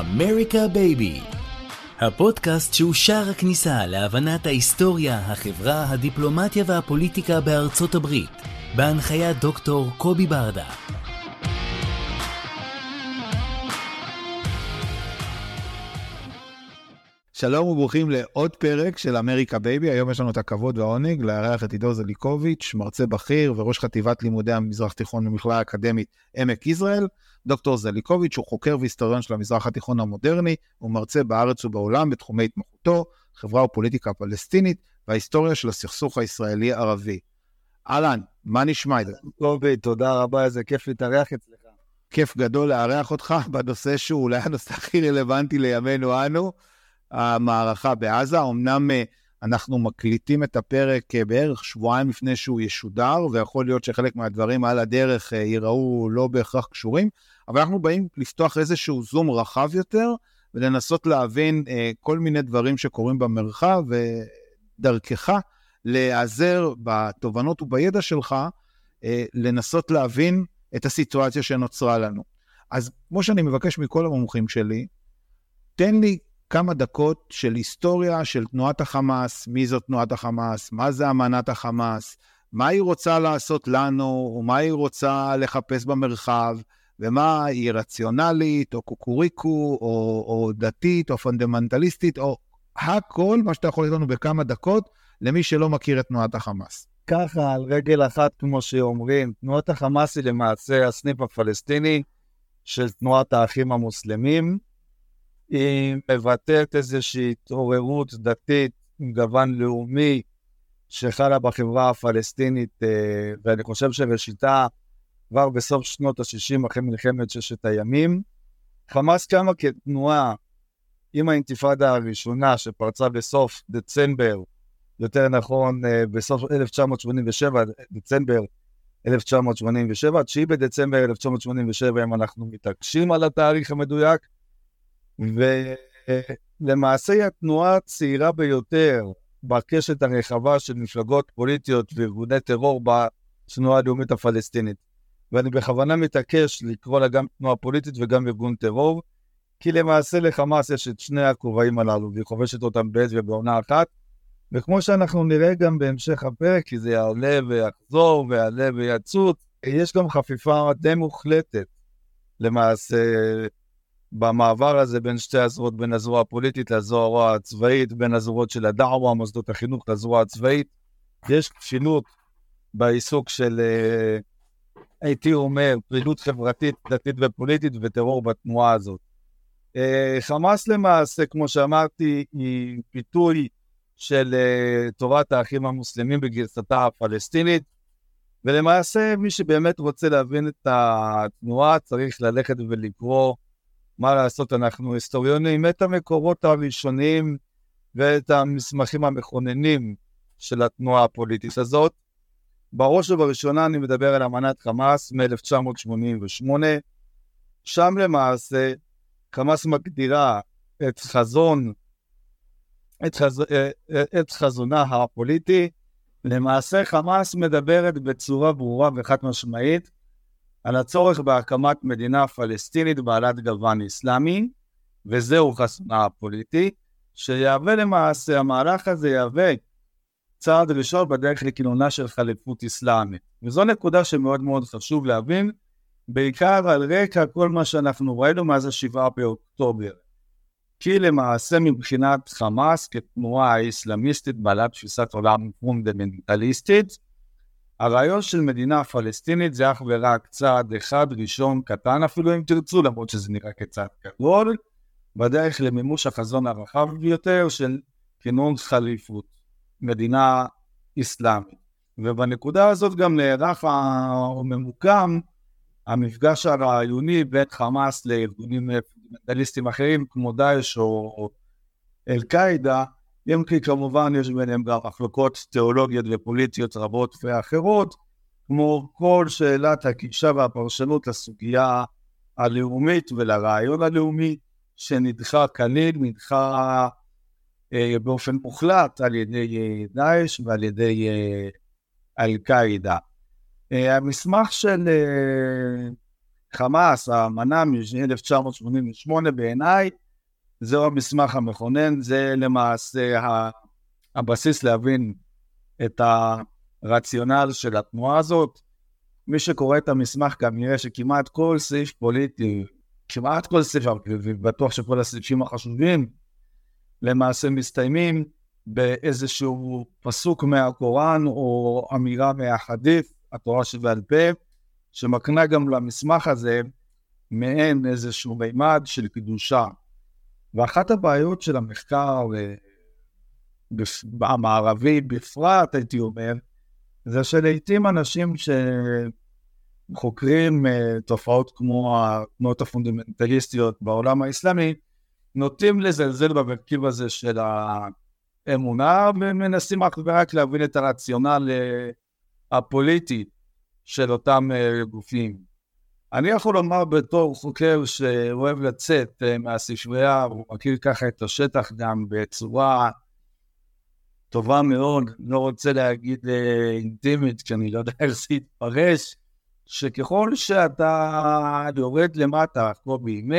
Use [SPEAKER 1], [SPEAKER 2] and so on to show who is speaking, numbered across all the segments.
[SPEAKER 1] אמריקה בייבי הפודקאסט שהוא שער הכניסה להבנת ההיסטוריה, החברה, הדיפלומטיה והפוליטיקה בארצות הברית, בהנחיית דוקטור קובי ברדה.
[SPEAKER 2] שלום וברוכים לעוד פרק של אמריקה בייבי. היום יש לנו את הכבוד והעונג לארח את עידו זליקוביץ', מרצה בכיר וראש חטיבת לימודי המזרח תיכון במכללה האקדמית עמק יזרעאל. דוקטור זליקוביץ' הוא חוקר והיסטוריון של המזרח התיכון המודרני, הוא מרצה בארץ ובעולם בתחומי התמחותו, חברה ופוליטיקה פלסטינית וההיסטוריה של הסכסוך הישראלי-ערבי. אהלן, מה נשמע?
[SPEAKER 3] קובי, תודה רבה, איזה כיף להתארח אצלך.
[SPEAKER 2] כיף גדול לארח אותך בנושא שהוא אולי הנושא הכי רלוונטי לימינו אנו. המערכה בעזה. אמנם אה, אנחנו מקליטים את הפרק אה, בערך שבועיים לפני שהוא ישודר, ויכול להיות שחלק מהדברים על הדרך אה, ייראו לא בהכרח קשורים, אבל אנחנו באים לפתוח איזשהו זום רחב יותר, ולנסות להבין כל מיני דברים שקורים במרחב, ודרכך להיעזר בתובנות ובידע שלך, לנסות להבין את הסיטואציה שנוצרה לנו. אז כמו שאני מבקש מכל המומחים שלי, תן לי כמה דקות של היסטוריה של תנועת החמאס, מי זאת תנועת החמאס, מה זה אמנת החמאס, מה היא רוצה לעשות לנו, ומה היא רוצה לחפש במרחב, ומה היא רציונלית, או קוקוריקו, או, או דתית, או פונדמנטליסטית, או הכל, מה שאתה יכול לתת בכמה דקות, למי שלא מכיר את תנועת החמאס.
[SPEAKER 3] ככה, על רגל אחת, כמו שאומרים, תנועת החמאס היא למעשה הסניף הפלסטיני של תנועת האחים המוסלמים, היא מבטאת איזושהי התעוררות דתית עם גוון לאומי שחלה בחברה הפלסטינית, אה, ואני חושב שראשיתה כבר בסוף שנות ה-60 אחרי מלחמת ששת הימים. חמאס קמה כתנועה עם האינתיפאדה הראשונה שפרצה בסוף דצמבר, יותר נכון אה, בסוף 1987, דצמבר 1987, 9 בדצמבר 1987, אם אנחנו מתעקשים על התאריך המדויק, ולמעשה היא התנועה הצעירה ביותר בקשת הרחבה של מפלגות פוליטיות וארגוני טרור בתנועה הלאומית הפלסטינית. ואני בכוונה מתעקש לקרוא לה גם תנועה פוליטית וגם ארגון טרור, כי למעשה לחמאס יש את שני הכובעים הללו, והיא חובשת אותם בעת ובעונה אחת. וכמו שאנחנו נראה גם בהמשך הפרק, כי זה יעלה ויחזור ויעלה ויצוץ, יש גם חפיפה די מוחלטת למעשה במעבר הזה בין שתי הזרועות, בין הזרוע הפוליטית לזרוע הצבאית, בין הזרועות של הדעווה, מוסדות החינוך לזרוע הצבאית. יש כפילות בעיסוק של, אה, הייתי אומר, פעילות חברתית, דתית ופוליטית וטרור בתנועה הזאת. אה, חמאס למעשה, כמו שאמרתי, היא ביטוי של אה, תורת האחים המוסלמים בגרסתה הפלסטינית, ולמעשה מי שבאמת רוצה להבין את התנועה צריך ללכת ולקרוא מה לעשות, אנחנו היסטוריונים את המקורות הראשונים ואת המסמכים המכוננים של התנועה הפוליטית הזאת. בראש ובראשונה אני מדבר על אמנת חמאס מ-1988, שם למעשה חמאס מגדירה את חזון, את, חז... את חזונה הפוליטי. למעשה חמאס מדברת בצורה ברורה וחד משמעית על הצורך בהקמת מדינה פלסטינית בעלת גוון אסלאמי, וזהו חסונה הפוליטי, שיהווה למעשה, המהלך הזה יהווה צעד ראשון בדרך לכינונה של חליפות אסלאמית. וזו נקודה שמאוד מאוד חשוב להבין, בעיקר על רקע כל מה שאנחנו ראינו מאז השבעה באוקטובר. כי למעשה מבחינת חמאס כתנועה האסלאמיסטית בעלת תפיסת עולם פונדמנטליסטית, הרעיון של מדינה פלסטינית זה אך ורק צעד אחד ראשון קטן אפילו אם תרצו, למרות שזה נראה כצעד גדול, בדרך למימוש החזון הרחב ביותר של כינון חליפות, מדינה אסלאמית. ובנקודה הזאת גם נערך או ממוקם המפגש הרעיוני בין חמאס לארגונים פונדמנטליסטים אחרים כמו דאעש או אל-קאעידה, אם כי כמובן יש ביניהם גם מחלוקות תיאולוגיות ופוליטיות רבות ואחרות, כמו כל שאלת הגישה והפרשנות לסוגיה הלאומית ולרעיון הלאומי, שנדחה כליל, נדחה באופן מוחלט על ידי אה, דאעש ועל ידי אה, אל-קאעידה. אה, המסמך של אה, חמאס, האמנה מ-1988 בעיניי, זהו המסמך המכונן, זה למעשה הבסיס להבין את הרציונל של התנועה הזאת. מי שקורא את המסמך גם יראה שכמעט כל סעיף פוליטי, כמעט כל סעיף, ובטוח שכל הסעיפים החשובים, למעשה מסתיימים באיזשהו פסוק מהקוראן או אמירה מהחדיף, התורה שבעל פה, שמקנה גם למסמך הזה מעין איזשהו מימד של קדושה. ואחת הבעיות של המחקר אה, המערבי בפרט, הייתי אומר, זה שלעיתים אנשים שחוקרים אה, תופעות כמו התנועות הפונדמנטליסטיות בעולם האסלאמי, נוטים לזלזל במרכיב הזה של האמונה, ומנסים רק ורק להבין את הרציונל אה, הפוליטי של אותם גופים. אני יכול לומר בתור חוקר שאוהב לצאת uh, מהספרייה, הוא מכיר ככה את השטח גם בצורה טובה מאוד, לא רוצה להגיד אינטימית, כי אני לא יודע איך זה יתפרש, שככל שאתה יורד למטה, כמו בימי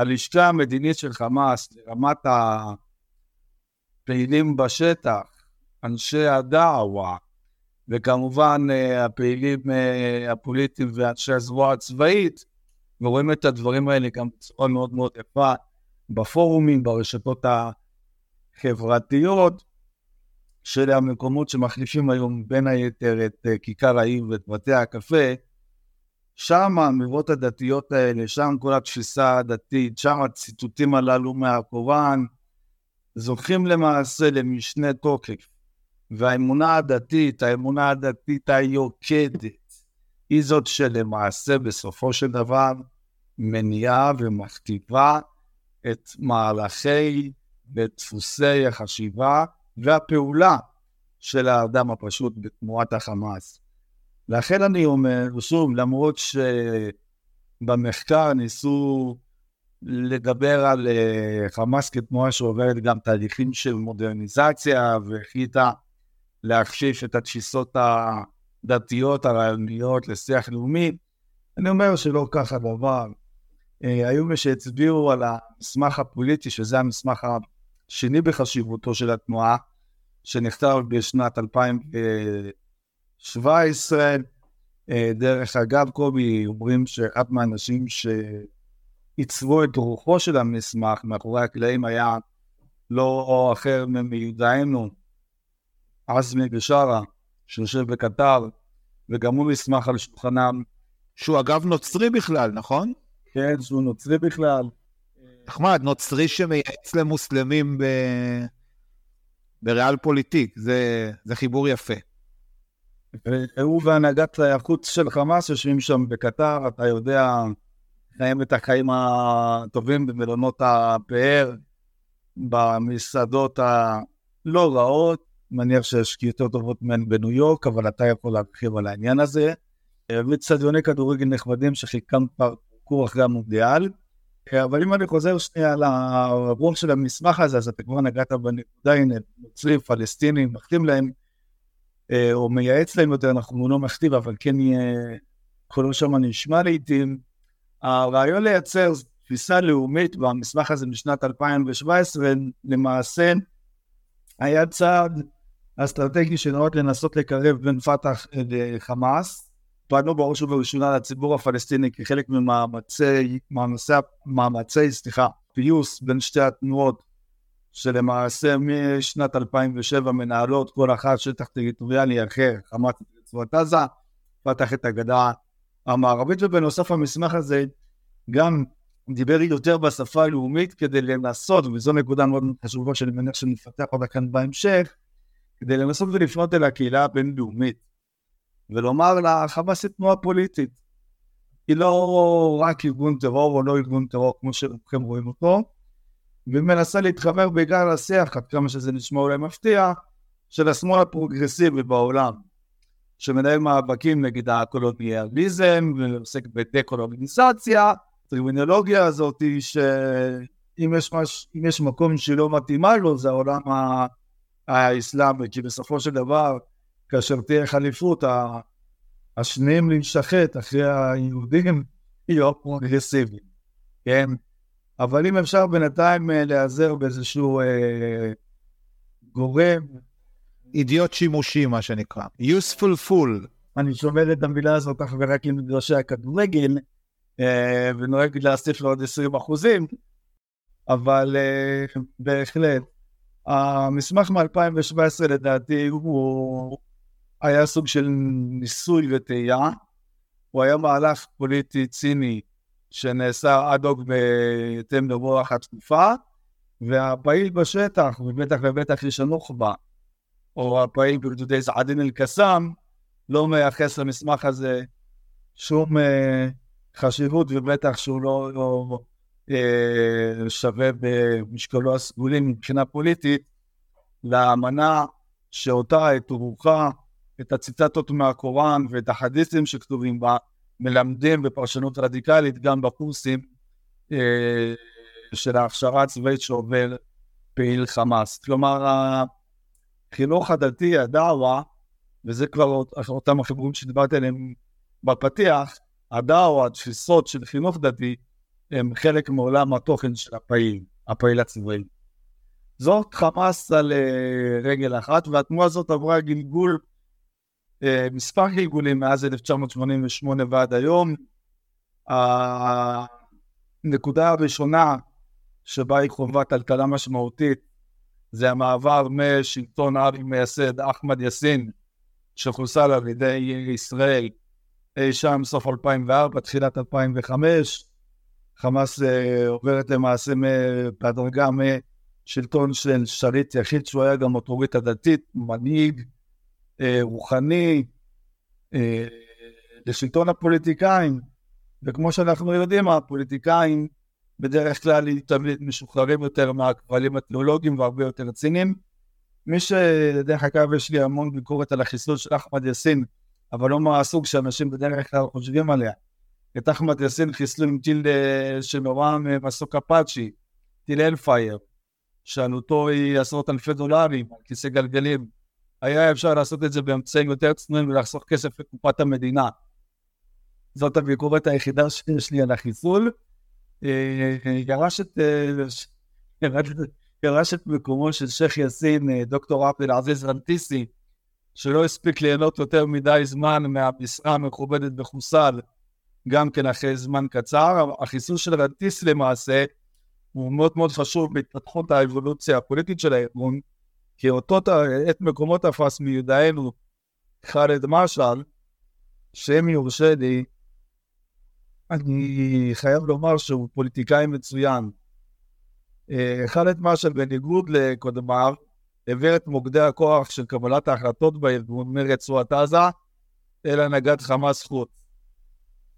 [SPEAKER 3] הלשכה המדינית של חמאס, לרמת הפעילים בשטח, אנשי הדעווה, וכמובן אה, הפעילים אה, הפוליטיים ואנשי הזרוע הצבאית, ורואים את הדברים האלה גם בצורה מאוד מאוד יפה בפורומים, ברשתות החברתיות, שאלה המקומות שמחליפים היום בין היתר את אה, כיכר העיר ואת בתי הקפה, שם האמירות הדתיות האלה, שם כל התפיסה הדתית, שם הציטוטים הללו מהקוראן, זוכים למעשה למשנה תוקף. והאמונה הדתית, האמונה הדתית היוקדת, היא זאת שלמעשה בסופו של דבר מניעה ומכתיבה את מהלכי ודפוסי החשיבה והפעולה של האדם הפשוט בתנועת החמאס. לכן אני אומר, ושוב, למרות שבמחקר ניסו לדבר על אה, חמאס כתנועה שעוברת גם תהליכים של מודרניזציה והחליטה להכשיש את התפיסות הדתיות הרעיוניות לשיח לאומי, אני אומר שלא ככה דבר. אה, היו מי שהצביעו על המסמך הפוליטי, שזה המסמך השני בחשיבותו של התנועה, שנכתב בשנת 2000 17. אה, דרך אגב, קובי, אומרים שאחד מהאנשים שעיצבו את רוחו של המסמך מאחורי הקלעים היה לא או אחר מיודענו, עזמי בשארה, שיושב בקטר, וגם הוא מסמך על שולחנם.
[SPEAKER 2] שהוא אגב נוצרי בכלל, נכון?
[SPEAKER 3] כן, שהוא נוצרי בכלל.
[SPEAKER 2] נחמד, נוצרי שמייעץ למוסלמים ב... בריאל פוליטיק, זה, זה חיבור יפה.
[SPEAKER 3] והוא והנהגת החוץ של חמאס יושבים שם בקטר, אתה יודע, חיים את החיים הטובים במלונות הפאר, במסעדות הלא רעות, מניח שיש יותר טובות מהן בניו יורק, אבל אתה יכול להרחיב על העניין הזה. ואצטדיוני כדורגל נכבדים שחלקם כבר הוכרו אחרי המונדיאל. אבל אם אני חוזר שנייה לרוח של המסמך הזה, אז אתה כבר נגעת בנקודה, הנה, נוצרים, פלסטינים, מחתים להם, או מייעץ להם יותר, אנחנו לא מכתיב, אבל כן יהיה, קולו שם נשמע לעיתים. הרעיון לייצר תפיסה לאומית במסמך הזה משנת 2017, למעשה היה צעד אסטרטגי שנועד לנסות לקרב בין פת"ח לחמאס. פנו בראש ובראשונה לציבור הפלסטיני כחלק ממאמצי, מאמצי, מאמצי, סליחה, פיוס בין שתי התנועות שלמעשה משנת 2007 מנהלות כל אחת שטח טריטוריאלי אחר, חמאס רצועת עזה, פתח את הגדה המערבית, ובנוסף המסמך הזה גם דיבר יותר בשפה הלאומית כדי לנסות, וזו נקודה מאוד חשובה שאני מניח שנפתח אותה כאן בהמשך, כדי לנסות ולפנות אל הקהילה הבינלאומית ולומר לה, חמאס היא תנועה פוליטית. היא לא רק ארגון טרור או לא ארגון טרור כמו שכם רואים אותו, ומנסה להתחבר בעיקר לשיח, עד כמה שזה נשמע אולי מפתיע, של השמאל הפרוגרסיבי בעולם, שמנהל מאבקים נגד הקולוניאליזם ועוסק בדה-קולוניזציה, הטרמינולוגיה הזאת שאם יש, מש, יש מקום שלא מתאימה לו זה העולם האסלאמי, כי בסופו של דבר כאשר תהיה חליפות השניים להישחט אחרי היהודים יהיו פרוגרסיביים, כן? אבל אם אפשר בינתיים אה, להיעזר באיזשהו אה, גורם...
[SPEAKER 2] אידיוט שימושי, מה שנקרא. useful fool.
[SPEAKER 3] אני שומר את המילה הזאת אך ורק עם מגרשי הכדורגל, אה, ונוהג להוסיף לו עוד 20 אחוזים, אבל אה, בהחלט. המסמך מ-2017 לדעתי הוא היה סוג של ניסוי וטעייה, הוא היה מהלך פוליטי ציני שנעשה אד הוק בהתאם לרוח התקופה, והפעיל בשטח, ובטח ובטח יש הנוח'בה, או הפעיל בגדודי זעדין אל-קסאם, לא מייחס למסמך הזה שום אה, חשיבות, ובטח שהוא לא, לא אה, שווה במשקלו הסגולי מבחינה פוליטית, לאמנה שאותה את רוחה, את הציטטות מהקוראן ואת החדיסים שכתובים בה, מלמדים בפרשנות רדיקלית גם בקורסים אה, של ההכשרה הצבאית שעובר פעיל חמאס. כלומר, החינוך הדתי, הדאווה, וזה כבר אותם החיבורים שדיברתי עליהם בפתיח, הדאווה, התפיסות של חינוך דתי, הם חלק מעולם התוכן של הפעיל, הפעיל הצבאי. זאת חמאס על uh, רגל אחת, והתנועה הזאת עברה גלגול אה, מספר גלגולים מאז 1988 ועד היום. הנקודה הראשונה שבה היא חובה טלטלה משמעותית זה המעבר משלטון אבי מייסד אחמד יאסין שחוסל על ידי ישראל אי שם סוף 2004, תחילת 2005. חמאס אה, עוברת למעשה בהדרגה משלטון של שליט יחיד שהוא היה גם אוטוריטה דתית, מנהיג אה, רוחני אה, לשלטון הפוליטיקאים, וכמו שאנחנו יודעים, הפוליטיקאים בדרך כלל תמיד משוחררים יותר מהכבלים התיאולוגיים והרבה יותר רציניים. מי שדרך אגב יש לי המון ביקורת על החיסול של אחמד יאסין, אבל לא מהסוג שאנשים בדרך כלל חושבים עליה. את אחמד יאסין חיסלו עם טיל אה, שנורא מסוק אפאצ'י, טיל אלפייר, שעלותו היא עשרות אלפי דולרים, כיסא גלגלים. היה אפשר לעשות את זה באמצעים יותר צנועים ולחסוך כסף לקופת המדינה. זאת הביקורת היחידה שיש לי על החיסול. אה, ירש את, אה, ירש את מקומו של שייח' יאסין, אה, דוקטור עבד אל-עזיז רנטיסי, שלא הספיק ליהנות יותר מדי זמן מהמשרה המכובדת בחוסל, גם כן אחרי זמן קצר. החיסול של רנטיסי למעשה הוא מאוד מאוד חשוב בהתפתחות האבולוציה הפוליטית של הארגון, כי אותו את מקומו תפס מיודענו חאלד משעל, שם יורשה לי, אני חייב לומר שהוא פוליטיקאי מצוין. אה, חאלד משעל, בניגוד לקודמיו, העביר את מוקדי הכוח של קבלת ההחלטות בארגון מרצועת עזה אל הנהגת חמאס חוץ.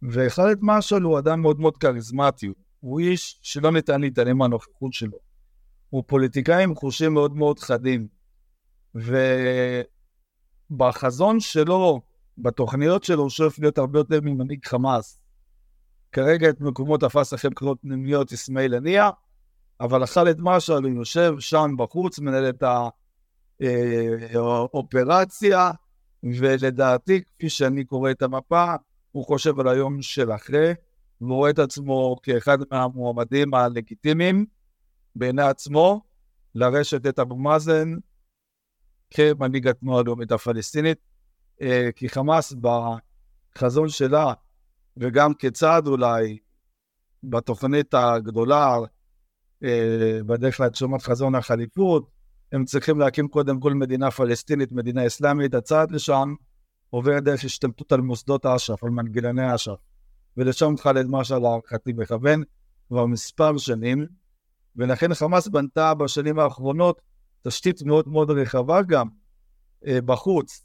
[SPEAKER 3] וחאלד משעל הוא אדם מאוד מאוד כריזמטי, הוא איש שלא ניתן להתעלם מהנוכחות שלו. הוא פוליטיקאי עם חושים מאוד מאוד חדים. ובחזון שלו, בתוכניות שלו, הוא שואף להיות הרבה יותר ממנהיג חמאס. כרגע את מקומו תפס אחרי בחירות פנימיות אסמאעיל הנייה, אבל חאלד משעל הוא יושב שם בחוץ, מנהל את האופרציה, ולדעתי, כפי שאני קורא את המפה, הוא חושב על היום של אחרי, והוא רואה את עצמו כאחד מהמועמדים הלגיטימיים. בעיני עצמו לרשת את אבו מאזן כמנהיג התנועה הלאומית הפלסטינית, אה, כי חמאס בחזון שלה, וגם כצעד אולי בתוכנית הגדולה, אה, בדרך להגשמת חזון החליפות, הם צריכים להקים קודם כל מדינה פלסטינית, מדינה אסלאמית, הצעד לשם עובר דרך השתלטות על מוסדות אש"ף, על מנגנוני אש"ף, ולשם ח'אלד משעל להערכתי מכוון כבר מספר שנים, ולכן חמאס בנתה בשנים האחרונות תשתית מאוד מאוד רחבה גם אה, בחוץ,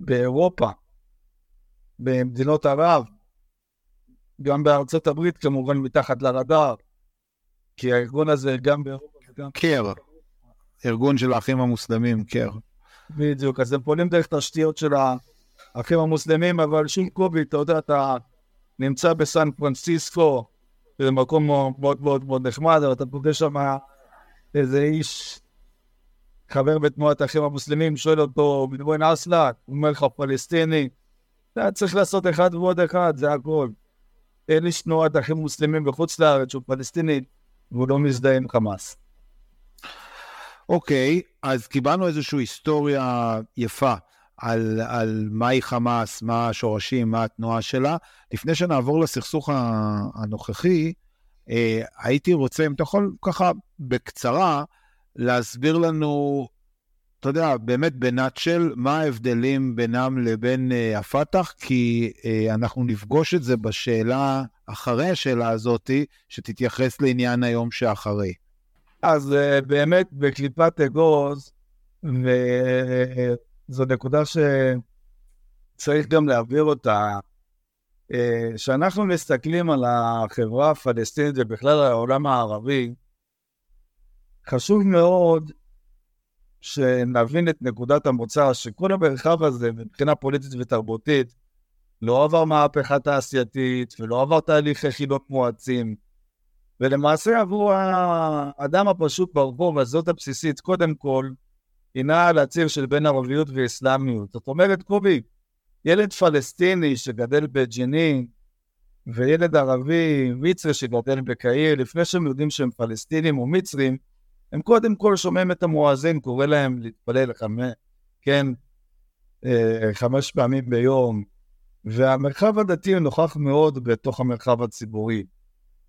[SPEAKER 3] באירופה, במדינות ערב, גם בארצות הברית כמובן מתחת לרדאר, כי הארגון הזה גם באירופה וגם...
[SPEAKER 2] קר, ארגון של האחים המוסלמים, קר.
[SPEAKER 3] בדיוק, אז הם פועלים דרך תשתיות של האחים המוסלמים, אבל שום קובי, אתה יודע, אתה נמצא בסן פרנסיסקו, זה מקום מאוד מאוד מאוד נחמד, אבל אתה פוגש שם איזה איש, חבר בתנועת האחים המוסלמים, שואל אותו, מדבוין אסלק, הוא אומר לך פלסטיני, אתה צריך לעשות אחד ועוד אחד, זה הכל. אין איש תנועת האחים המוסלמים בחוץ לארץ שהוא פלסטיני, והוא לא מזדהה עם חמאס.
[SPEAKER 2] אוקיי, אז קיבלנו איזושהי היסטוריה יפה על, על מהי חמאס, מה השורשים, מה התנועה שלה. לפני שנעבור לסכסוך הנוכחי, אה, הייתי רוצה, אם אתה יכול ככה בקצרה, להסביר לנו, אתה יודע, באמת בנאצ'ל, מה ההבדלים בינם לבין אה, הפת"ח, כי אה, אנחנו נפגוש את זה בשאלה, אחרי השאלה הזאתי, שתתייחס לעניין היום שאחרי.
[SPEAKER 3] אז uh, באמת בקליפת אגוז, וזו נקודה שצריך גם להעביר אותה, כשאנחנו uh, מסתכלים על החברה הפלסטינית ובכלל על העולם הערבי, חשוב מאוד שנבין את נקודת המוצא שכל המרחב הזה מבחינה פוליטית ותרבותית לא עבר מהפכה תעשייתית ולא עבר תהליך חילוק מואצים. ולמעשה עבור האדם הפשוט ברחוב, הזאת הבסיסית, קודם כל, הינה על הציר של בין ערביות ואסלאמיות. זאת אומרת, קובי, ילד פלסטיני שגדל בג'נין, וילד ערבי, מצרי שגדל בקהיר, לפני שהם יודעים שהם פלסטינים או מצרים, הם קודם כל שומעים את המואזין, קורא להם להתפלל חמש, כן, אה, חמש פעמים ביום, והמרחב הדתי נוכח מאוד בתוך המרחב הציבורי.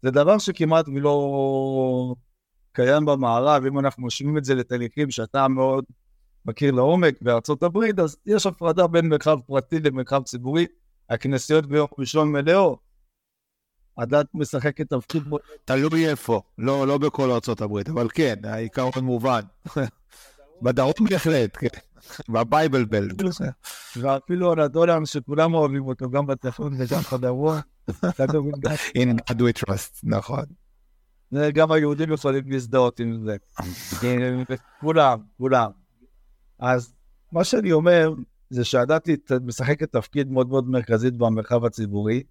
[SPEAKER 3] זה דבר שכמעט ולא קיים במערב, אם אנחנו משווים את זה לתהליכים שאתה מאוד מכיר לעומק בארצות הברית, אז יש הפרדה בין מרחב פרטי למרחב ציבורי. הכנסיות ביום ראשון מלאו. הדת משחקת תפקיד...
[SPEAKER 2] תלוי איפה, לא, לא בכל ארצות הברית, אבל כן, העיקרון מובן. בדרום בהחלט, כן. בבייבל בל.
[SPEAKER 3] ואפילו הנדולר שכולם אוהבים אותו, גם בצפון וגם בדרום.
[SPEAKER 2] In God we trust, נכון.
[SPEAKER 3] גם היהודים יכולים להזדהות עם זה. כולם, כולם. אז מה שאני אומר, זה שהדת משחקת תפקיד מאוד מאוד מרכזית במרחב הציבורי,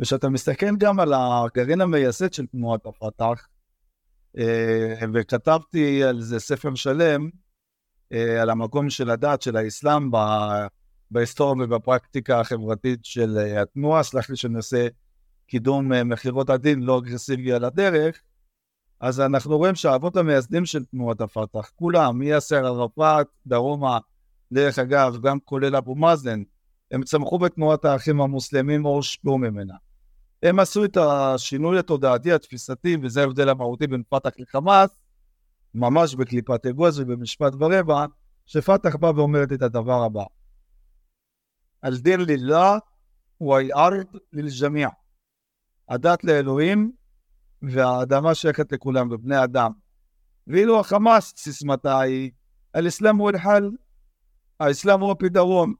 [SPEAKER 3] ושאתה מסתכל גם על הגרעין המייסד של תנועת הפת"ח, אה, וכתבתי על זה ספר שלם, אה, על המקום של הדת, של האסלאם, בהיסטוריה ובפרקטיקה החברתית של אה, התנועה, סלח לי שאני עושה קידום מכירות הדין לא אגרסיבי על הדרך, אז אנחנו רואים שהאבות המייסדים של תנועת הפת"ח, כולם, מיאסר ערפאת, דרומה, דרך אגב, גם כולל אבו מאזן, הם צמחו בתנועת האחים המוסלמים או הושפעו ממנה. הם עשו את השינוי התודעתי, התפיסתי, וזה ההבדל המהותי בין פת"ח לחמאס, ממש בקליפת אגוז ובמשפט ורבע, שפת"ח בא ואומרת את הדבר הבא: אל-דין לילlah ואל-ארד ללג'מיע. הדת לאלוהים והאדמה שייכת לכולם, בבני אדם. ואילו החמאס, סיסמתה היא, אל-אסלאם הוא אל-חל, האסלאם הוא הפתרון.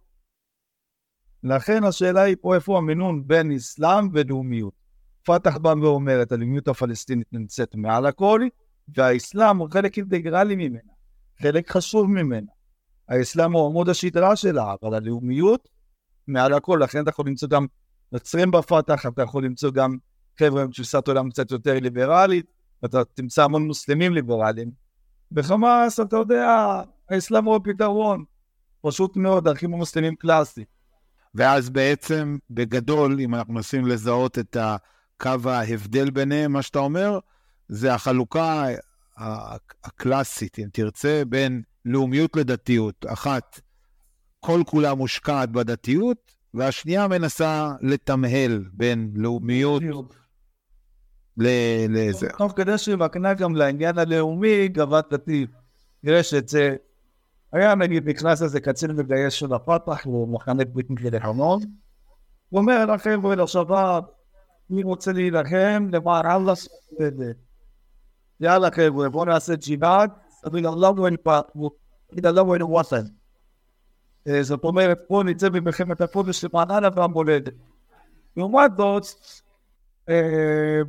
[SPEAKER 3] לכן השאלה היא פה איפה המינון בין אסלאם ולאומיות. פתח בא ואומרת, הלאומיות הפלסטינית נמצאת מעל הכל, והאסלאם הוא חלק אינטגרלי ממנה, חלק חשוב ממנה. האסלאם הוא עמוד השדרה שלה, אבל הלאומיות מעל הכל, לכן אתה יכול למצוא גם נוצרים בפתח, אתה יכול למצוא גם חבר'ה עם תפיסת עולם קצת יותר ליברלית, אתה תמצא המון מוסלמים ליברליים. בחמאס, אתה יודע, האסלאם הוא הפתרון. פשוט מאוד, ערכים המוסלמים קלאסי.
[SPEAKER 2] ואז בעצם, בגדול, אם אנחנו מנסים לזהות את הקו ההבדל ביניהם, מה שאתה אומר, זה החלוקה הקלאסית, אם תרצה, בין לאומיות לדתיות. אחת, כל כולה מושקעת בדתיות, והשנייה מנסה לתמהל בין לאומיות לזה.
[SPEAKER 3] תוך כדי שהיא מקנה גם לעניין הלאומי גבת דתי. יש את זה, היה נגיד נכנס איזה קצין מגייס של הפתח, הוא מחנה בריטים של לחמון, הוא אומר לחבר'ה לשבת, מי רוצה להילחם למען אללה ספדה. יאללה חבר'ה, בואו נעשה ג'יהאד, אבל לא אין פה, לא אין וואסן. אה, זאת אומרת, פה נצא במלחמת הקודש למעננה והמולדת. לעומת זאת,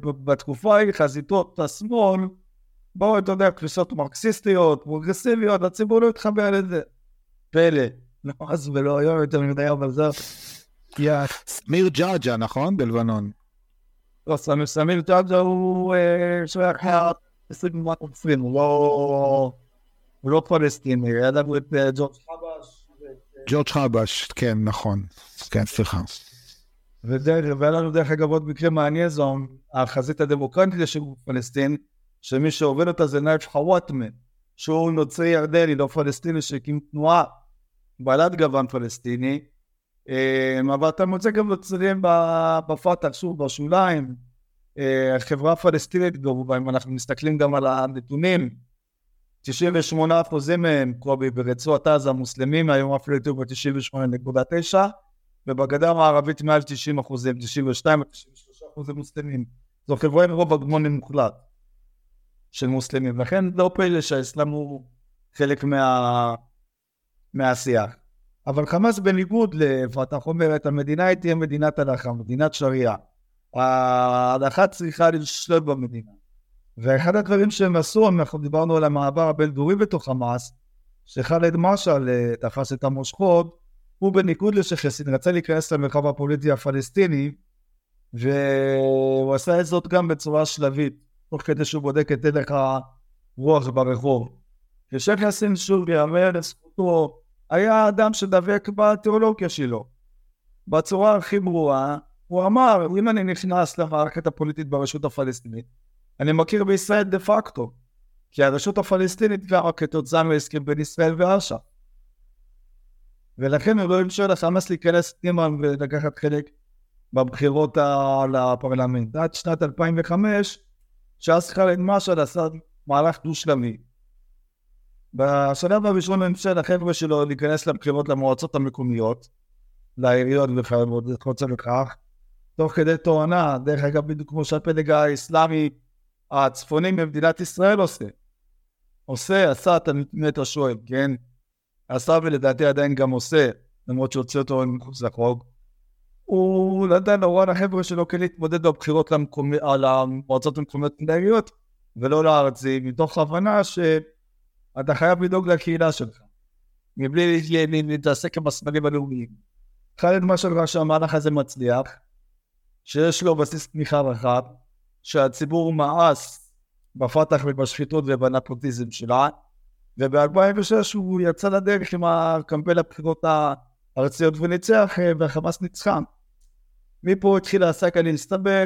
[SPEAKER 3] בתקופה ההיא חזיתות השמאל, באו, אתה יודע, כניסות מרקסיסטיות, פרוגרסיביות, הציבור לא התחבר לזה. פלא. לא אז ולא היום יותר מדי, אבל זה...
[SPEAKER 2] סמיר ג'אג'ה, נכון? בלבנון.
[SPEAKER 3] לא, סמיר ג'אג'ה הוא שייך ל-20, הוא לא... הוא לא פלסטיני, היה לנו את אה, ג'ורג' חבש.
[SPEAKER 2] ג'ורג' חבש, כן, נכון. כן, סליחה.
[SPEAKER 3] והיה לנו דרך אגב עוד מקרה מעניין זו החזית הדמוקרטית לשחרור פלסטין, שמי שהוביל אותה זה נייף חוואטמה, שהוא נוצרי ירדני, לא פלסטיני, שהקים תנועה בעלת גוון פלסטיני, אה, אבל אתה מוצא גם נוצרים בפת"ח, שוב, בשוליים, אה, החברה הפלסטינית כמובן, אם אנחנו מסתכלים גם על הנתונים, 98 אחוזים מהם, קובי, ברצועת עזה המוסלמים, היום אפילו יותר ב-98.9, ובגדה המערבית מעל 90 אחוזים, 92 93 אחוזים מוסלמים. זו חברה עם רוב הגמוני מוחלט של מוסלמים, לכן לא פלא שהאסלאם הוא חלק מה... מהשיח. אבל חמאס בניגוד לפתח אומרת, המדינה היא תהיה מדינת הלכה, מדינת שריעה. ההלכה צריכה לשלוט במדינה. ואחד הדברים שהם עשו, אנחנו דיברנו על המעבר הבין-דורי בתוך חמאס, שחאלד משעל אה, תפס את המושכות, הוא בניגוד לשחסין רצה להיכנס למרחב הפוליטי הפלסטיני, והוא עשה את זאת גם בצורה שלבית, תוך כדי שהוא בודק את הלך הרוח ברחוב. ושייח' יאסין שוב יאמר לזכותו, היה אדם שדבק בתיאולוגיה שלו. בצורה הכי ברורה, הוא אמר, אם אני נכנס למערכת הפוליטית ברשות הפלסטינית, אני מכיר בישראל דה פקטו, כי הרשות הפלסטינית קרה כתוצאה מהסכם בין ישראל ואש"ף. ולכן הוא לא אפשר לחמאס להיכנס פנימה ולקחת חלק בבחירות לפרלמנט. עד שנת 2005, שאז חאלד משעל עשה מהלך דו-שלבי. בשלב הראשון אפשר לחבר'ה שלו להיכנס לבחירות למועצות המקומיות, לעיריות וכיוצא בכך, תוך כדי תואנה, דרך אגב בדיוק כמו שהפלג האסלאמי הצפוני במדינת ישראל עושה. עושה, עשה, אתה באמת שואל, כן? עשה ולדעתי עדיין גם עושה, למרות שהוציא אותו מחוץ לחוק. הוא נתן הוראה לחבר'ה שלו כן להתמודד בבחירות למקומ... על המועצות המקומיות מנהליות ולא לארצי, מתוך הבנה שאתה חייב לדאוג לקהילה שלך, מבלי להתעסק עם הסמלים הלאומיים. חאלד משל ראה שהמהלך הזה מצליח, שיש לו בסיס תמיכה רחב, שהציבור מאס בפתח ובשחיתות ובנפוטיזם שלה, וב-2006 הוא יצא לדרך עם הקמפיין הבחירות הארציות וניצח, והחמאס ניצחה. מפה התחיל העסק להסתבר,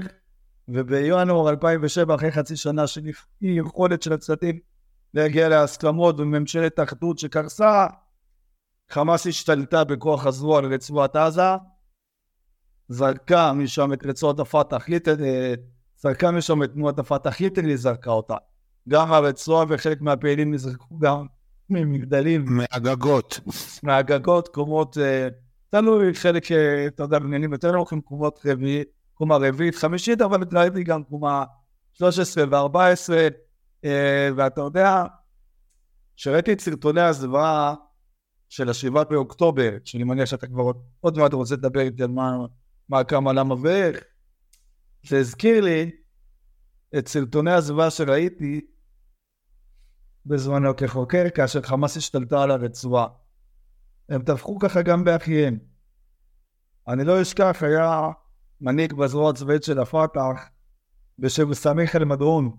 [SPEAKER 3] ובינואר 2007, אחרי חצי שנה של יכולת של הצדדים להגיע להסכמות בממשלת אחדות שקרסה, חמאס השתלטה בכוח הזרוע על רצועת עזה, זרקה משם את רצועת הפתח, זרקה משם את תנועת הפתח, ליטרלי זרקה אותה. גם הרצועה וחלק מהפעילים נזרקו גם ממגדלים.
[SPEAKER 2] מהגגות.
[SPEAKER 3] מהגגות, קומות, אה, תלוי חלק, אה, אתה יודע, בניינים יותר נוחים, קומות רביעית, קומה רביעית, חמישית, אבל ראיתי גם קומה 13 ו-14, אה, ואתה יודע, כשראיתי את סרטוני הזוועה של השבעה באוקטובר, שאני מניח שאתה כבר עוד מעט רוצה לדבר איתי על מה, מה, כמה, למה ואיך, זה הזכיר לי את סרטוני הזוועה שראיתי בזמנו כחוקר, כאשר חמאס השתלטה על הרצועה. הם טבחו ככה גם באחיהם. אני לא אשכח, היה מנהיג בזרוע הצבאית של הפת"ח בשם סמיח אל-מדרון.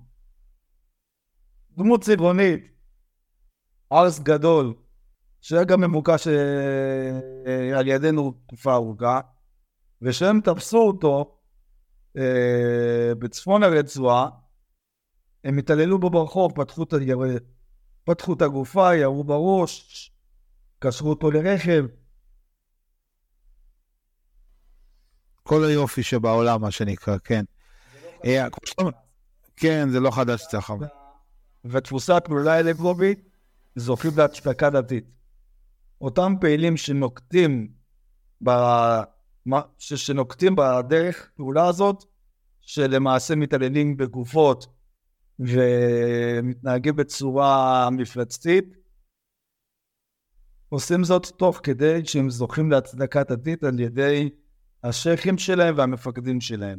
[SPEAKER 3] דמות צבעונית, ארס גדול, שהיה גם ממוקש אה, על ידינו תקופה ארוכה, ושהם תפסו אותו אה, בצפון הרצועה, הם התעללו בו ברחוב, פתחו את. פתחו את הגופה, ירו בראש, קשרו אותו לרכב.
[SPEAKER 2] כל היופי שבעולם, מה שנקרא, כן. אה, כן, זה לא חדש אצלך.
[SPEAKER 3] ותפוסת פעולה אלקטרובית זוכים להצדקה דתית. אותם פעילים שנוקטים ב... שנוקטים בדרך פעולה הזאת, שלמעשה מתעללים בגופות ומתנהגים בצורה מפלצתית, עושים זאת תוך כדי שהם זוכים להצדקת עתיד על ידי השייחים שלהם והמפקדים שלהם.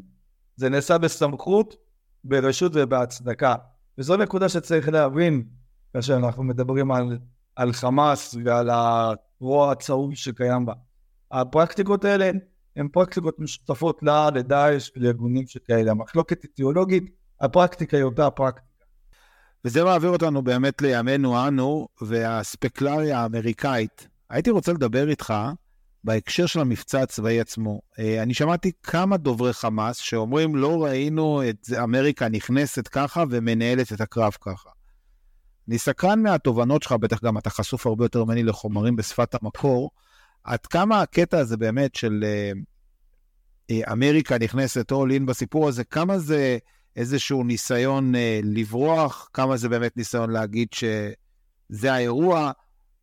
[SPEAKER 3] זה נעשה בסמכות, ברשות ובהצדקה. וזו נקודה שצריך להבין כאשר אנחנו מדברים על, על חמאס ועל הרוע הצהוב שקיים בה. הפרקטיקות האלה הן פרקטיקות משותפות לה, לדאעש ולארגונים שכאלה. המחלוקת אידיאולוגית, הפרקטיקה היא אותה הפרקטיקה.
[SPEAKER 2] וזה מעביר אותנו באמת לימינו אנו והספקלריה האמריקאית. הייתי רוצה לדבר איתך בהקשר של המבצע הצבאי עצמו. אה, אני שמעתי כמה דוברי חמאס שאומרים, לא ראינו את אמריקה נכנסת ככה ומנהלת את הקרב ככה. אני סקרן מהתובנות שלך, בטח גם אתה חשוף הרבה יותר ממני לחומרים בשפת המקור, עד כמה הקטע הזה באמת של אה, אה, אמריקה נכנסת all in בסיפור הזה, כמה זה איזשהו ניסיון לברוח, כמה זה באמת ניסיון להגיד שזה האירוע,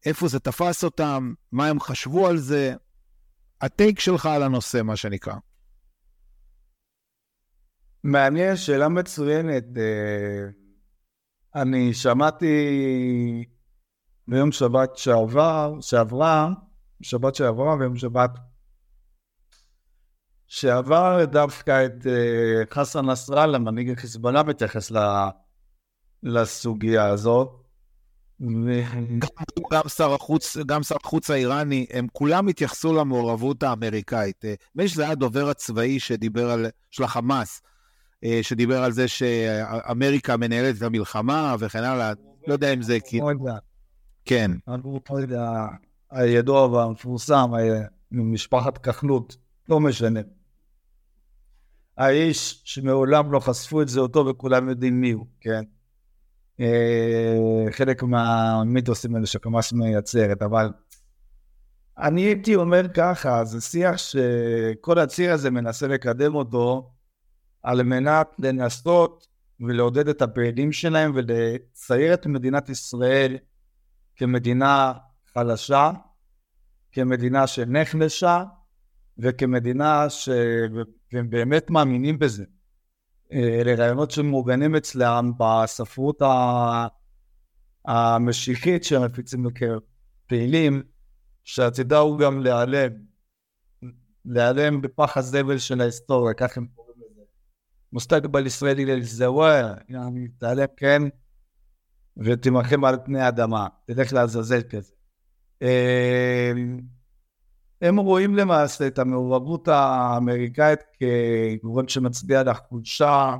[SPEAKER 2] איפה זה תפס אותם, מה הם חשבו על זה, הטייק שלך על הנושא, מה שנקרא.
[SPEAKER 3] מעניין, שאלה מצוינת. אה, אני שמעתי ביום שבת שעבר, שעברה, שבת שעברה ויום שבת שעבר דווקא את אה, חסן נסראללה, מנהיג החיזבאללה, מתייחס לסוגיה הזאת.
[SPEAKER 2] גם שר החוץ, גם שר החוץ האיראני, הם כולם התייחסו למעורבות האמריקאית. נדמה לי שזה היה הדובר הצבאי שדיבר על, של החמאס, אה, שדיבר על זה שאמריקה מנהלת את המלחמה וכן הלאה, לא יודע אם זה כאילו... כן.
[SPEAKER 3] הידוע והמפורסם, ממשפחת כחלות, לא משנה. האיש שמעולם לא חשפו את זהותו וכולם יודעים מי הוא, כן? אה, חלק מהמיתוסים האלה שקמ"ס מייצרת, אבל אני הייתי אומר ככה, זה שיח שכל הציר הזה מנסה לקדם אותו על מנת לנסות ולעודד את הפעילים שלהם ולצייר את מדינת ישראל כמדינה חלשה, כמדינה שנחלשה וכמדינה שהם באמת מאמינים בזה. אלה רעיונות שמעוגנים אצלם בספרות המשיחית שהם מפיצים בקרב פעילים, שעתידה הוא גם להיעלם, להיעלם בפח הזבל של ההיסטוריה, כך הם קוראים לזה. מוסתקבל ישראלי לזוואר, תיעלם כן, ותימחם על פני האדמה, תלך לעזאזל כזה. הם רואים למעשה את המעורבות האמריקאית כגורם שמצביע על החולשה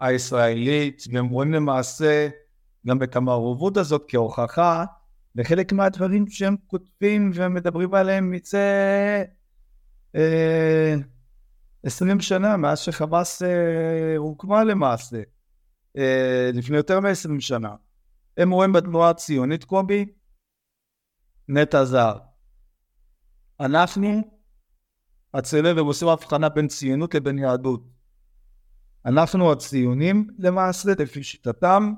[SPEAKER 3] הישראלית, והם רואים למעשה גם את המעורבות הזאת כהוכחה לחלק מהדברים שהם כותבים ומדברים עליהם מצא אה, עשרים שנה מאז שחמאס אה, הוקמה למעשה, אה, לפני יותר מעשרים שנה. הם רואים בתנועה הציונית קובי נטע זר. אנחנו הצלב, עושים הבחנה בין ציונות לבין יהדות. אנחנו הציונים למעשה, לפי שיטתם,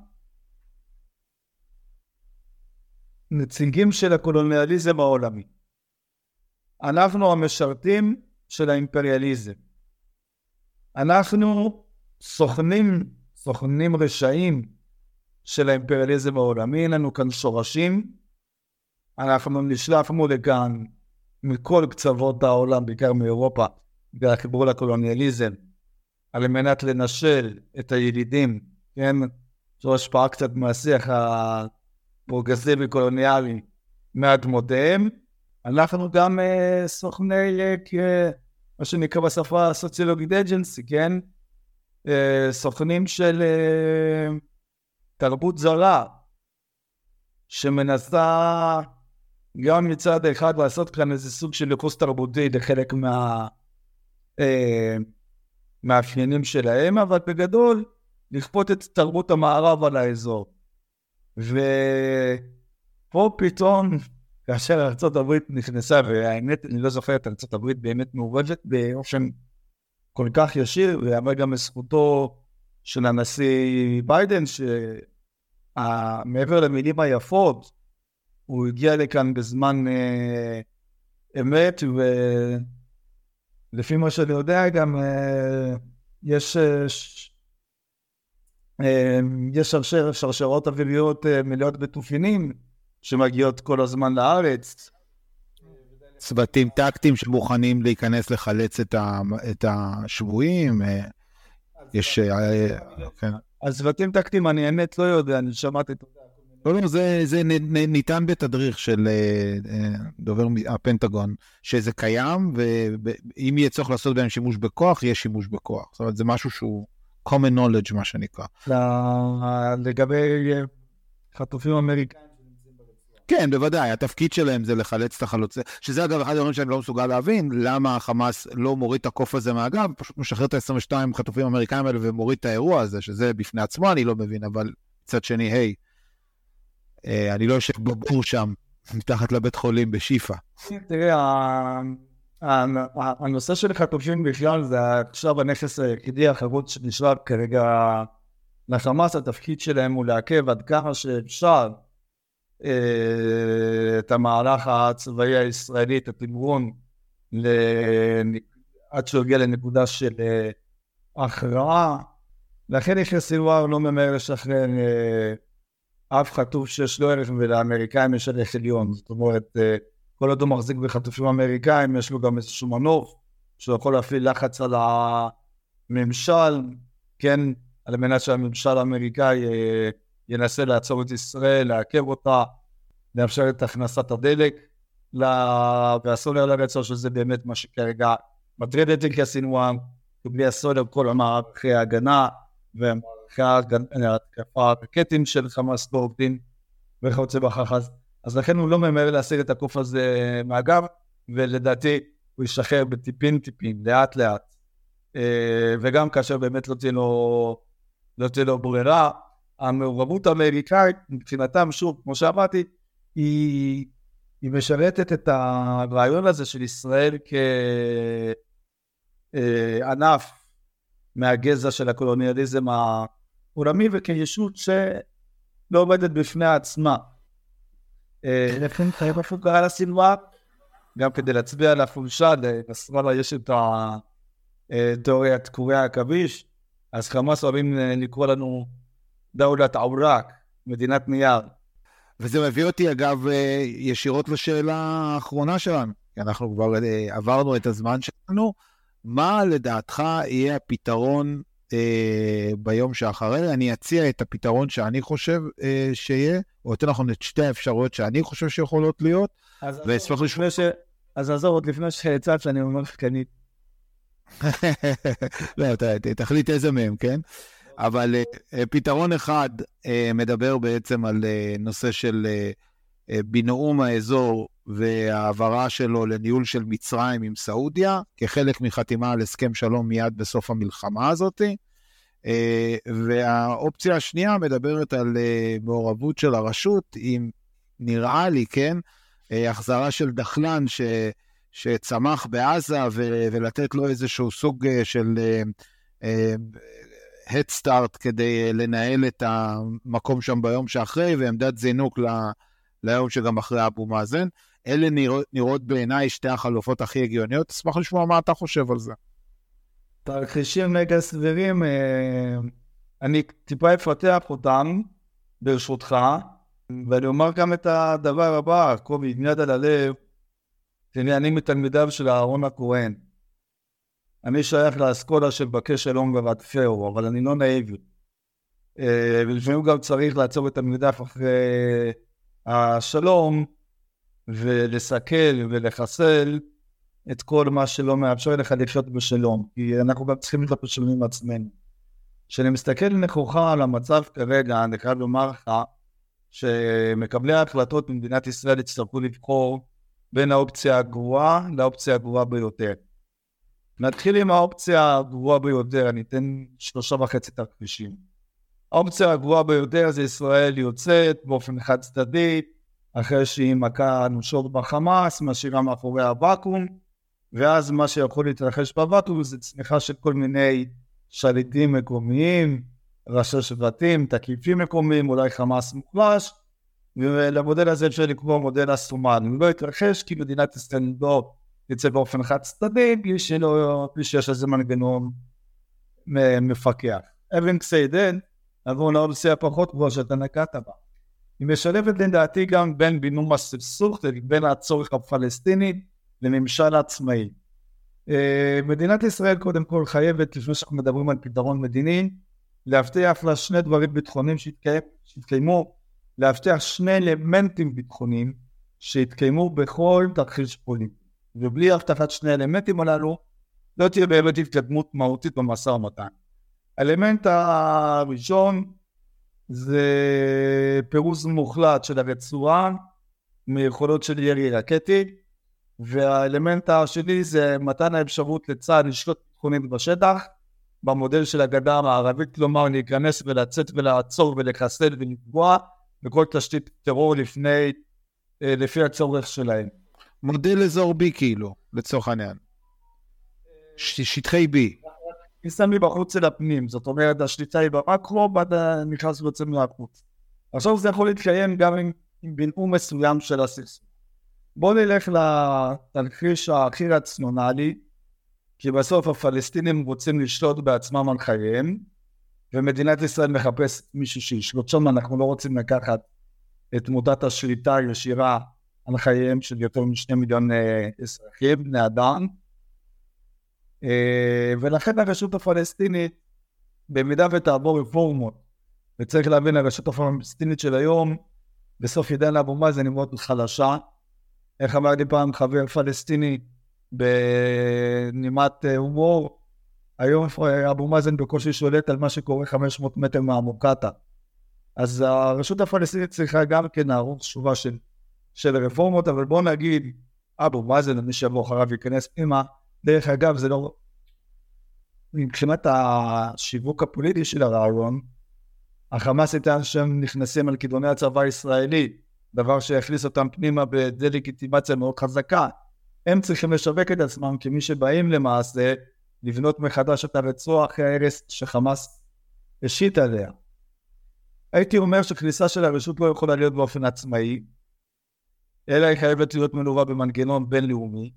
[SPEAKER 3] נציגים של הקולוניאליזם העולמי. אנחנו המשרתים של האימפריאליזם. אנחנו סוכנים, סוכנים רשעים של האימפריאליזם העולמי, אין לנו כאן שורשים. אנחנו נשלחנו לכאן מכל קצוות העולם, בעיקר מאירופה, בגלל החיבור לקולוניאליזם, על מנת לנשל את הילידים, כן? זו השפעה קצת מהשיח הפרוגרסיבי-קולוניאלי מאדמותיהם. אנחנו גם uh, סוכני, uh, מה שנקרא בשפה הסוציולוגית אג'נסי, כן? Uh, סוכנים של uh, תרבות זרה, שמנסה גם מצד אחד לעשות כאן איזה סוג של ייחוס תרבותי לחלק מה... אה, שלהם, אבל בגדול לכפות את תרבות המערב על האזור. ופה פתאום, כאשר ארה"ב נכנסה, והאמת, אני לא זוכר את ארה"ב באמת מעורבת באופן כל כך ישיר, ויאמר גם לזכותו של הנשיא ביידן, שמעבר למילים היפות, הוא הגיע לכאן בזמן אה, אמת, ולפי מה שאני יודע גם אה, יש, אה, ש... אה, יש שרשר, שרשרות אוויריות אה, מלאות בתופינים, שמגיעות כל הזמן לארץ.
[SPEAKER 2] צוותים טקטיים שמוכנים להיכנס לחלץ את, ה, את השבויים, אה, יש... אה, כן.
[SPEAKER 3] אז צוותים טקטיים אני האמת לא יודע, אני שמעתי את...
[SPEAKER 2] לא, לא, זה, זה ניתן בתדריך של דובר הפנטגון, שזה קיים, ואם יהיה צורך לעשות בהם שימוש בכוח, יהיה שימוש בכוח. זאת אומרת, זה משהו שהוא common knowledge, מה שנקרא.
[SPEAKER 3] לגבי חטופים אמריקאים.
[SPEAKER 2] כן, בוודאי, התפקיד שלהם זה לחלץ את החלוצים, שזה אגב אחד הדברים שאני לא מסוגל להבין, למה החמאס לא מוריד את הקוף הזה מהגב, פשוט משחרר את ה-22 חטופים אמריקאים האלה ומוריד את האירוע הזה, שזה בפני עצמו אני לא מבין, אבל מצד שני, היי, אה, אני לא יושב בבור שם, מתחת לבית חולים בשיפא.
[SPEAKER 3] תראה, הנושא של חטופים בכלל זה עכשיו הנכס היחידי החרוץ שנשאר כרגע לחמאס, התפקיד שלהם הוא לעכב עד כמה שאפשר אה, את המהלך הצבאי הישראלי, את התמרון, עד שהוא יגיע לנקודה של אה, הכרעה. לכן יחיא סנוואר לא ממהר לשחרר אה, אף חטוף שיש לו ערך ולאמריקאים יש ערך עליון. זאת אומרת, כל עוד הוא מחזיק בחטופים אמריקאים, יש לו גם איזשהו מנוף שהוא יכול להפעיל לחץ על הממשל, כן, על מנת שהממשל האמריקאי ינסה לעצור את ישראל, לעכב אותה, לאפשר את הכנסת הדלק והסולר לרצון, שזה באמת מה שכרגע מטריד את איקיה סינואר, בלי הסולר כל המערכי ההגנה ומערכי ההתקפה הרקטים של חמאס לא עובדים וכיוצא בכך. אז, אז לכן הוא לא ממהר להשיג את הקוף הזה מהגב, ולדעתי הוא ישחרר בטיפין טיפין, לאט לאט. אה, וגם כאשר באמת לא תהיה לו, לא תהיה לו ברירה, המעורבות האמריקאית מבחינתם, שוב, כמו שאמרתי, היא, היא משרתת את הרעיון הזה של ישראל כענף אה, מהגזע של הקולוניאליזם העולמי וכישות שלא עומדת בפני עצמה. אה, לכן חייב אפילו קרא לסינואר, גם כדי להצביע על החולשה, לנסראללה יש את התיאוריית קורי העכביש, אז חמאס אוהבים לקרוא לנו דאולת עוראק, מדינת נייר.
[SPEAKER 2] וזה מביא אותי, אגב, אה, ישירות לשאלה האחרונה שלנו, כי אנחנו כבר אה, עברנו את הזמן שלנו. מה לדעתך יהיה הפתרון אה, ביום שאחרי? אני אציע את הפתרון שאני חושב אה, שיהיה, או יותר נכון, את שתי האפשרויות שאני חושב שיכולות להיות, ואשמח לשמוע... ש...
[SPEAKER 3] אז עזוב, עוד לפני שהצעת, אני אומר לך, אני...
[SPEAKER 2] לא, תחליט איזה מהם, כן? אבל uh, פתרון אחד uh, מדבר בעצם על נושא של בינאום האזור והעברה שלו לניהול של מצרים עם סעודיה, כחלק מחתימה על הסכם שלום מיד בסוף המלחמה הזאת. Uh, והאופציה השנייה מדברת על uh, מעורבות של הרשות עם, נראה לי, כן, uh, החזרה של דחלן ש, שצמח בעזה ו, ולתת לו איזשהו סוג של... Start כדי אה, לנהל את המקום שם ביום שאחרי, ועמדת זינוק ל, ליום שגם אחרי אבו מאזן. אלה נראות, נראות בעיניי שתי החלופות הכי הגיוניות. אשמח לשמוע מה אתה חושב על זה.
[SPEAKER 3] תרחישים מגה סבירים, אה, אני טיפה אפתח אותם, ברשותך, ואני אומר גם את הדבר הבא, קובי, עם יד על הלב, תראי, אני מתלמידיו של אהרון הכהן. אני שייך לאסכולה של בקש שלום ורדפהו, אבל אני לא נאיבי. אה, ולפעמים גם צריך לעצור את המרדף אחרי השלום ולסכל ולחסל את כל מה שלא מאפשר לך לחיות בשלום, כי אנחנו גם צריכים להיות בשלום עצמנו. כשאני מסתכל נכוחה על המצב כרגע, אני חייב לומר לך שמקבלי ההחלטות במדינת ישראל יצטרכו לבחור בין האופציה הגרועה לאופציה הגרועה ביותר. נתחיל עם האופציה הגרועה ביותר, אני אתן שלושה וחצי תרחישים. האופציה הגרועה ביותר זה ישראל יוצאת באופן חד צדדי, אחרי שהיא מכה אנושות בחמאס, משאירה מאחורי הוואקום, ואז מה שיכול להתרחש בוואקום זה צמיחה של כל מיני שליטים מקומיים, ראשי שבטים, תקיפים מקומיים, אולי חמאס מוחלש, ולמודל הזה אפשר לקרוא מודל הסומן. הוא לא יתרחש כי מדינת לא יצא באופן חד צדדי בלי, שלא, בלי שיש איזה מנגנון מפקח. אבן קסיידן, עבור לאופציה פחות גבוהה שאתה נקעת בה. היא משלבת לדעתי גם בין בינום הסכסוך לבין הצורך הפלסטיני לממשל עצמאי. אה, מדינת ישראל קודם כל חייבת, לפני שאנחנו מדברים על פתרון מדיני, להבטיח לה שני דברים ביטחוניים שהתקיימו, להבטיח שני אלמנטים ביטחוניים שהתקיימו בכל תרחיש פוליטי. ובלי הבטחת שני האלמנטים הללו, לא תהיה באמת התקדמות מהותית במשא ומתן. האלמנט הראשון זה פירוז מוחלט של הרצועה מיכולות של ירי רקטי, והאלמנט השני זה מתן האפשרות לצה"ל לשלוט ביטחונית בשטח, במודל של הגדה המערבית, כלומר להיכנס ולצאת ולעצור ולחסל ולפגוע בכל תשתית טרור לפני, אה, לפי הצורך שלהם.
[SPEAKER 2] מודל אזור B כאילו, לצורך העניין. שטחי B.
[SPEAKER 3] אני שם לי בחוץ אל הפנים, זאת אומרת השליטה היא במקרו, ואתה נכנס ויוצא מהחוץ. עכשיו זה יכול להתקיים גם עם, עם בינאום מסוים של הסכסוך. בואו נלך לתרחיש הכי רציונלי, כי בסוף הפלסטינים רוצים לשלוט בעצמם על חייהם, ומדינת ישראל מחפשת מישהו שישלוט שם, אנחנו לא רוצים לקחת את מודת השליטה הישירה על חייהם של יותר משני מיליון אה, אזרחים, בני אדם, ולכן הרשות הפלסטינית, במידה ותעבור רפורמות, וצריך להבין, הרשות הפלסטינית של היום, בסוף עידן אבו מאזן היא מאוד חלשה. איך אמר לי פעם חבר פלסטיני בנימת אה, הומור, היום אבו מאזן בקושי שולט על מה שקורה 500 מטר מהמוקטעה. אז הרשות הפלסטינית צריכה גם כן לערוך תשובה של, של רפורמות, אבל בוא נגיד, אבו מאזן, מי שיבוא אחריו ייכנס פנימה, דרך אגב, זה לא... מבחינת השיווק הפוליטי של הרעיון, החמאס איתן שהם נכנסים על כיווני הצבא הישראלי, דבר שיכניס אותם פנימה בדה-לגיטימציה מאוד חזקה. הם צריכים לשווק את עצמם כמי שבאים למעשה לבנות מחדש את הרצועה אחרי ההרס שחמאס השית עליה. הייתי אומר שכניסה של הרשות לא יכולה להיות באופן עצמאי, אלא היא חייבת להיות מלווה במנגנון בינלאומי,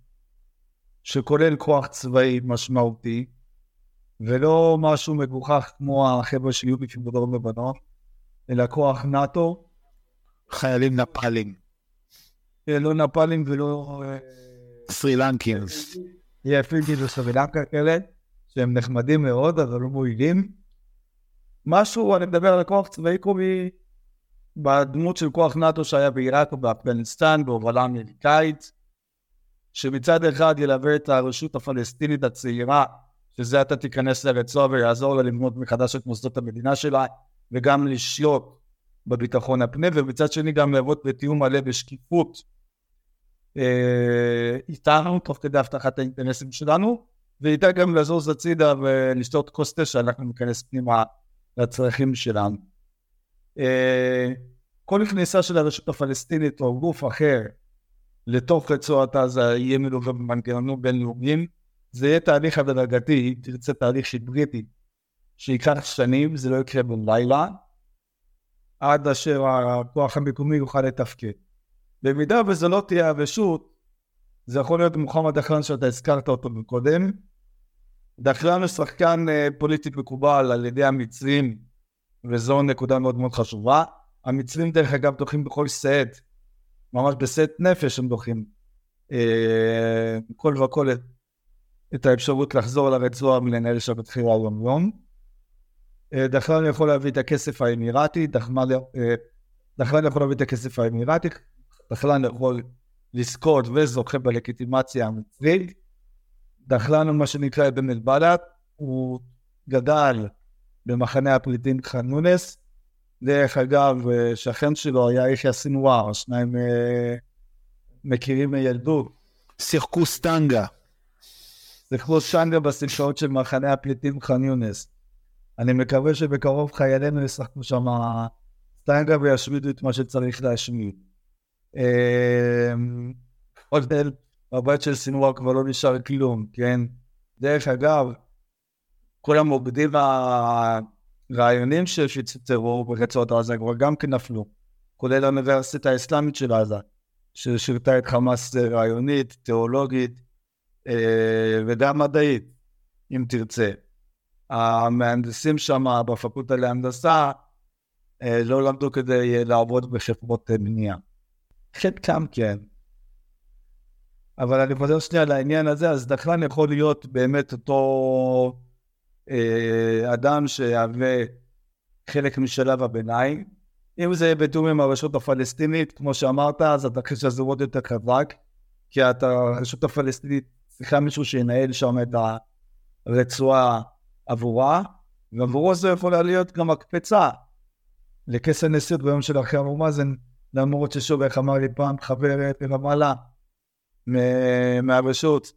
[SPEAKER 3] שכולל כוח צבאי משמעותי, ולא משהו מגוחך כמו החבר'ה שיהיו בפנים בדרום לבנון, אלא כוח נאט"ו.
[SPEAKER 2] חיילים נפאלים.
[SPEAKER 3] אה, לא נפאלים ולא...
[SPEAKER 2] אה, סרי לנקים.
[SPEAKER 3] יפים כאילו סרי לנקה כאלה, שהם נחמדים מאוד, אבל לא מועילים. משהו, אני מדבר על כוח צבאי קומי בדמות של כוח נאט"ו שהיה בעיראק או באפגניסטן, בהובלה אמריקאית, שמצד אחד ילווה את הרשות הפלסטינית הצעירה, שזה אתה תיכנס לרצועה ויעזור לה לבנות מחדש את מוסדות המדינה שלה, וגם לשלוט בביטחון הפנים, ומצד שני גם לעבוד בתיאום מלא בשקיפות אה, איתנו, תוך כדי הבטחת האינטרסים שלנו, ואיתה גם לזוז הצידה ולשתות כוס תה שאנחנו ניכנס פנימה לצרכים שלנו. אה, כל כניסה של הרשות הפלסטינית או גוף אחר לתוך רצועת עזה יהיה מלווה במנגנונים בינלאומיים. זה יהיה תהליך הדרגתי, אם תרצה תהליך שבריטי, שייקח שנים, זה לא יקרה בלילה, עד אשר הכוח המקומי יוכל לתפקד. במידה וזו לא תהיה הרשות, זה יכול להיות מוחמד דחלן שאתה הזכרת אותו מקודם. דחלן הוא שחקן אה, פוליטי מקובל על ידי המצרים, וזו נקודה מאוד מאוד חשובה. המצרים דרך אגב דוחים בכל סט ממש בסט נפש הם דוחים אה, כל וכל את, את האפשרות לחזור לרצועה ולנהל שם את חיי היום יום. אה, דחלן יכול להביא את הכסף האמירתי, דחלן אה, יכול להביא את הכסף האמירתי, דחלן יכול לזכות וזוכה בלגיטימציה המצרית. דחלן הוא מה שנקרא אבן אל-בלאט, הוא גדל במחנה הפליטים חאן יונס, דרך אגב, שכן שלו היה יחיא סינואר, שניים אה, מכירים מילדות.
[SPEAKER 2] שיחקו סטנגה.
[SPEAKER 3] שיחקו סטנגה בספשעות של מחנה הפליטים ח'אן יונס. אני מקווה שבקרוב חיילינו ישחקו שם סטנגה וישמידו את מה שצריך להשמיד. עוד אה, בבית של סינואר כבר לא נשאר כלום, כן? דרך אגב, כל המוקדים רעיונים שהפיצו טרור ברצועת עזה כבר גם כן נפלו, כולל האוניברסיטה האסלאמית של עזה, ששירתה את חמאס רעיונית, תיאולוגית אה, וגם מדעית, אם תרצה. המהנדסים שם בפקולטה להנדסה אה, לא למדו כדי לעבוד בחברות בנייה. חלקם כן. אבל אני חוזר שנייה לעניין הזה, אז דחלן יכול להיות באמת אותו אדם שיהווה חלק משלב הביניים. אם זה בתיאום עם הרשות הפלסטינית, כמו שאמרת, אז התרחיש הזה הוא עוד יותר חזק, כי הרשות הפלסטינית צריכה מישהו שינהל שם את הרצועה עבורה, ועבורו זה יכולה להיות גם הקפצה לכס הנשיאות ביום של אחרי אבו מאזן, למרות ששוב, איך אמר לי פעם חבר ברמאללה מהרשות,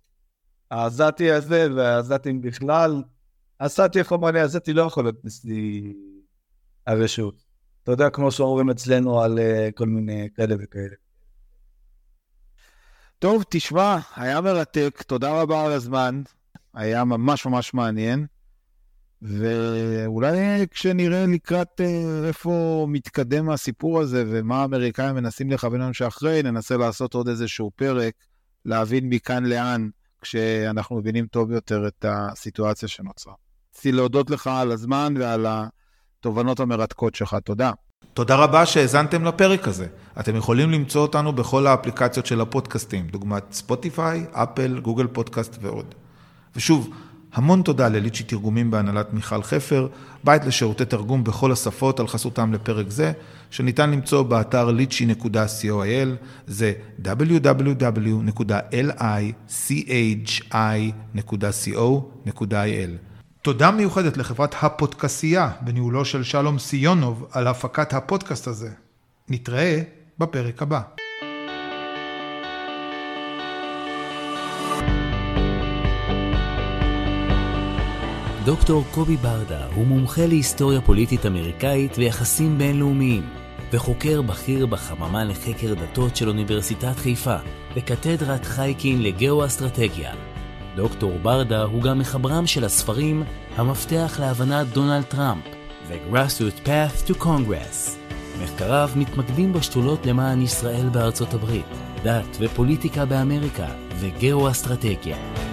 [SPEAKER 3] העזתי הזה והעזתים בכלל, עשיתי, איך אומר לי, לא יכול להיות נשיא הרשות. אתה יודע, כמו שאומרים אצלנו על uh, כל מיני כאלה וכאלה.
[SPEAKER 2] טוב, תשמע, היה מרתק, תודה רבה על הזמן, היה ממש ממש מעניין. ואולי כשנראה לקראת אה, איפה מתקדם הסיפור הזה ומה האמריקאים מנסים לכוון לנו שאחרי, ננסה לעשות עוד איזשהו פרק, להבין מכאן לאן, כשאנחנו מבינים טוב יותר את הסיטואציה שנוצרה. רציתי להודות לך על הזמן ועל התובנות המרתקות שלך. תודה.
[SPEAKER 4] תודה רבה שהאזנתם לפרק הזה. אתם יכולים למצוא אותנו בכל האפליקציות של הפודקאסטים, דוגמת ספוטיפיי, אפל, גוגל פודקאסט ועוד. ושוב, המון תודה לליצ'י תרגומים בהנהלת מיכל חפר, בית לשירותי תרגום בכל השפות על חסותם לפרק זה, שניתן למצוא באתר lichy.coil, זה www.lichi.co.il. תודה מיוחדת לחברת הפודקסייה בניהולו של שלום סיונוב על הפקת הפודקאסט הזה. נתראה בפרק הבא.
[SPEAKER 1] דוקטור קובי ברדה הוא מומחה להיסטוריה פוליטית אמריקאית ויחסים בינלאומיים, וחוקר בכיר בחממה לחקר דתות של אוניברסיטת חיפה, וקתדרת חייקין לגאו-אסטרטגיה. דוקטור ברדה הוא גם מחברם של הספרים "המפתח להבנת דונלד טראמפ" ו-Grassroot Path to Congress. מחקריו מתמקדים בשתולות למען ישראל בארצות הברית, דת ופוליטיקה באמריקה וגאו-אסטרטגיה.